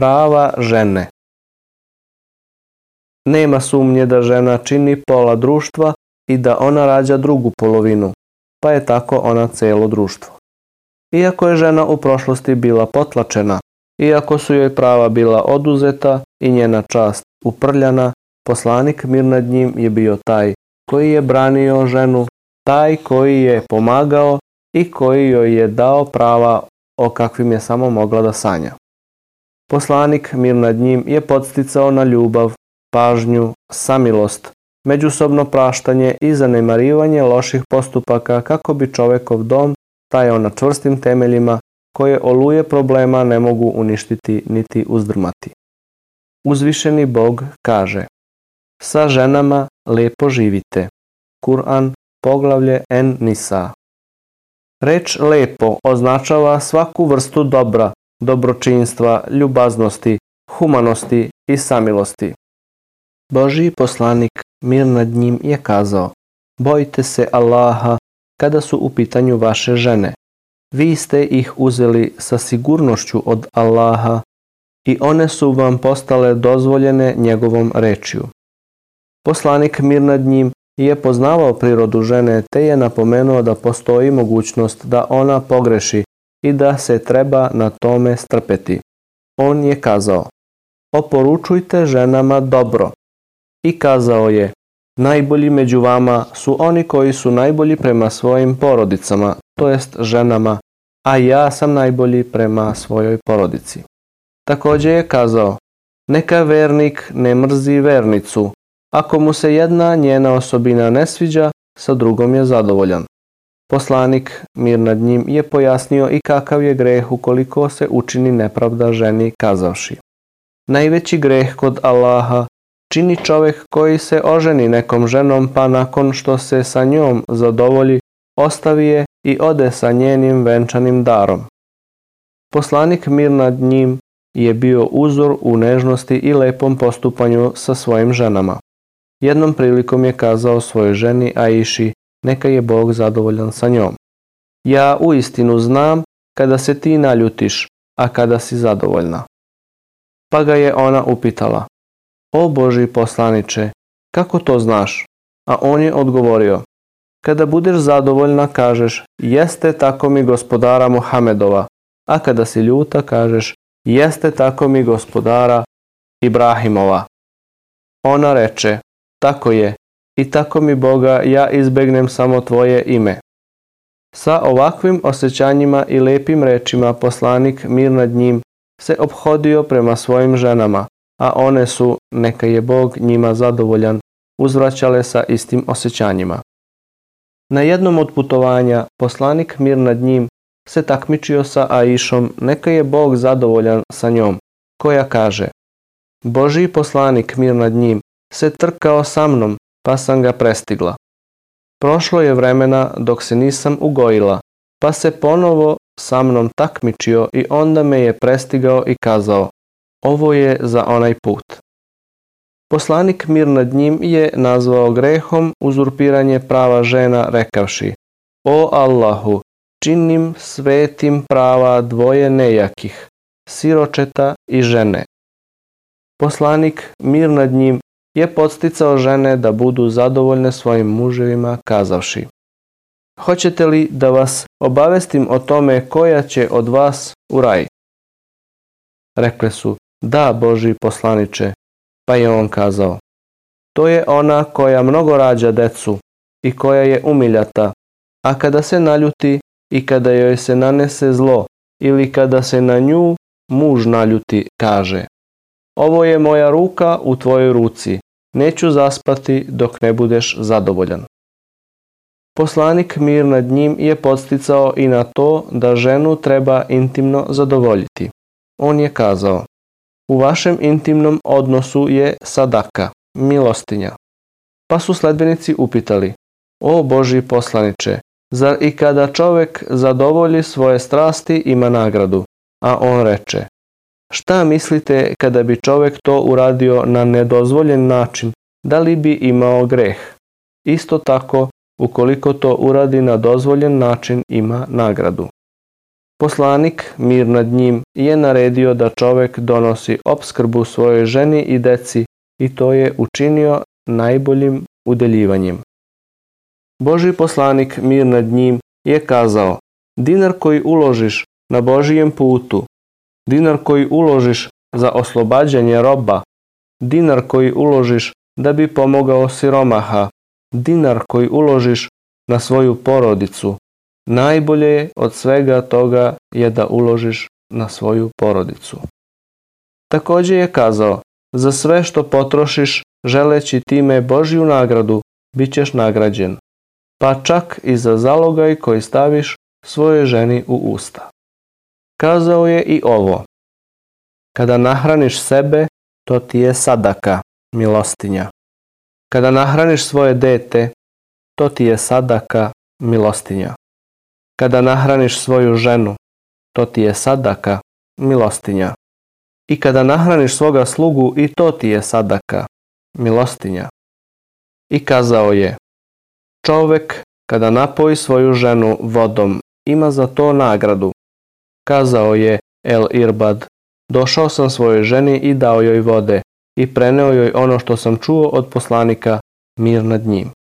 prava žene. Nema sumnje da žena čini pola društva i da ona rađa drugu polovinu, pa je tako ona celo društvo. Iako je žena u prošlosti bila potlačena, iako su joj prava bila oduzeta i njena čast uprljana, poslanik mir nad njim je bio taj koji je branio ženu, taj koji je pomagao i koji joj je dao prava o kakvim je samo mogla da sanja. Poslanik, mir nad njim, je podsticao na ljubav, pažnju, samilost, međusobno praštanje i zanemarivanje loših postupaka kako bi čovekov dom stajao na čvrstim temeljima koje oluje problema ne mogu uništiti niti uzdrmati. Uzvišeni Bog kaže Sa ženama lepo živite. Kur'an, poglavlje En Nisa. Reč lepo označava svaku vrstu dobra dobročinstva, ljubaznosti, humanosti i samilosti. božji poslanik, mir nad njim, je kazao Bojite se Allaha kada su u pitanju vaše žene. Vi ste ih uzeli sa sigurnošću od Allaha i one su vam postale dozvoljene njegovom rečju. Poslanik mir nad njim je poznavao prirodu žene te je napomenuo da postoji mogućnost da ona pogreši i da se treba na tome strpeti. On je kazao, oporučujte ženama dobro. I kazao je, najbolji među vama su oni koji su najbolji prema svojim porodicama, to jest ženama, a ja sam najbolji prema svojoj porodici. Također je kazao, neka vernik ne mrzi vernicu, ako mu se jedna njena osobina ne sviđa, sa drugom je zadovoljan. Poslanik, mir nad njim, je pojasnio i kakav je greh ukoliko se učini nepravda ženi kazavši. Najveći greh kod Allaha čini čovjek koji se oženi nekom ženom pa nakon što se sa njom zadovolji, ostavi je i ode sa njenim venčanim darom. Poslanik mir nad njim je bio uzor u nežnosti i lepom postupanju sa svojim ženama. Jednom prilikom je kazao svojoj ženi Aishi neka je Bog zadovoljan sa njom. Ja uistinu znam kada se ti naljutiš, a kada si zadovoljna. Pa ga je ona upitala, o Boži poslaniče, kako to znaš? A on je odgovorio, kada budeš zadovoljna kažeš, jeste tako mi gospodara Mohamedova, a kada si ljuta kažeš, jeste tako mi gospodara Ibrahimova. Ona reče, tako je, i tako mi Boga ja izbegnem samo Tvoje ime. Sa ovakvim osjećanjima i lepim rečima poslanik mir nad njim se obhodio prema svojim ženama, a one su, neka je Bog njima zadovoljan, uzvraćale sa istim osjećanjima. Na jednom od putovanja poslanik mir nad njim se takmičio sa Aišom, neka je Bog zadovoljan sa njom, koja kaže Boži poslanik mir nad njim se trkao sa mnom pa sam ga prestigla. Prošlo je vremena dok se nisam ugojila, pa se ponovo sa mnom takmičio i onda me je prestigao i kazao, ovo je za onaj put. Poslanik mir nad njim je nazvao grehom uzurpiranje prava žena rekavši, O Allahu, činim svetim prava dvoje nejakih, siročeta i žene. Poslanik mir nad njim je podsticao žene da budu zadovoljne svojim muževima kazavši Hoćete li da vas obavestim o tome koja će od vas u raj? Rekle su, da, Boži poslaniče, pa je on kazao. To je ona koja mnogo rađa decu i koja je umiljata, a kada se naljuti i kada joj se nanese zlo ili kada se na nju muž naljuti, kaže. Ovo je moja ruka u tvojoj ruci. Neću zaspati dok ne budeš zadovoljan. Poslanik mir nad njim je podsticao i na to da ženu treba intimno zadovoljiti. On je kazao, u vašem intimnom odnosu je sadaka, milostinja. Pa su sledbenici upitali, o Boži poslaniče, zar i kada čovjek zadovolji svoje strasti ima nagradu? A on reče, Šta mislite kada bi čovjek to uradio na nedozvoljen način? Da li bi imao greh? Isto tako, ukoliko to uradi na dozvoljen način ima nagradu. Poslanik, mir nad njim, je naredio da čovjek donosi opskrbu svojoj ženi i deci i to je učinio najboljim udeljivanjem. Boži poslanik, mir nad njim, je kazao, dinar koji uložiš na Božijem putu, dinar koji uložiš za oslobađanje roba, dinar koji uložiš da bi pomogao siromaha, dinar koji uložiš na svoju porodicu. Najbolje od svega toga je da uložiš na svoju porodicu. Također je kazao, za sve što potrošiš želeći time Božju nagradu, bit ćeš nagrađen, pa čak i za zalogaj koji staviš svojoj ženi u usta. Kazao je i ovo. Kada nahraniš sebe, to ti je sadaka, milostinja. Kada nahraniš svoje dete, to ti je sadaka, milostinja. Kada nahraniš svoju ženu, to ti je sadaka, milostinja. I kada nahraniš svoga slugu, i to ti je sadaka, milostinja. I kazao je, čovek kada napoji svoju ženu vodom, ima za to nagradu, kazao je El Irbad. Došao sam svojoj ženi i dao joj vode i preneo joj ono što sam čuo od poslanika, mir nad njim.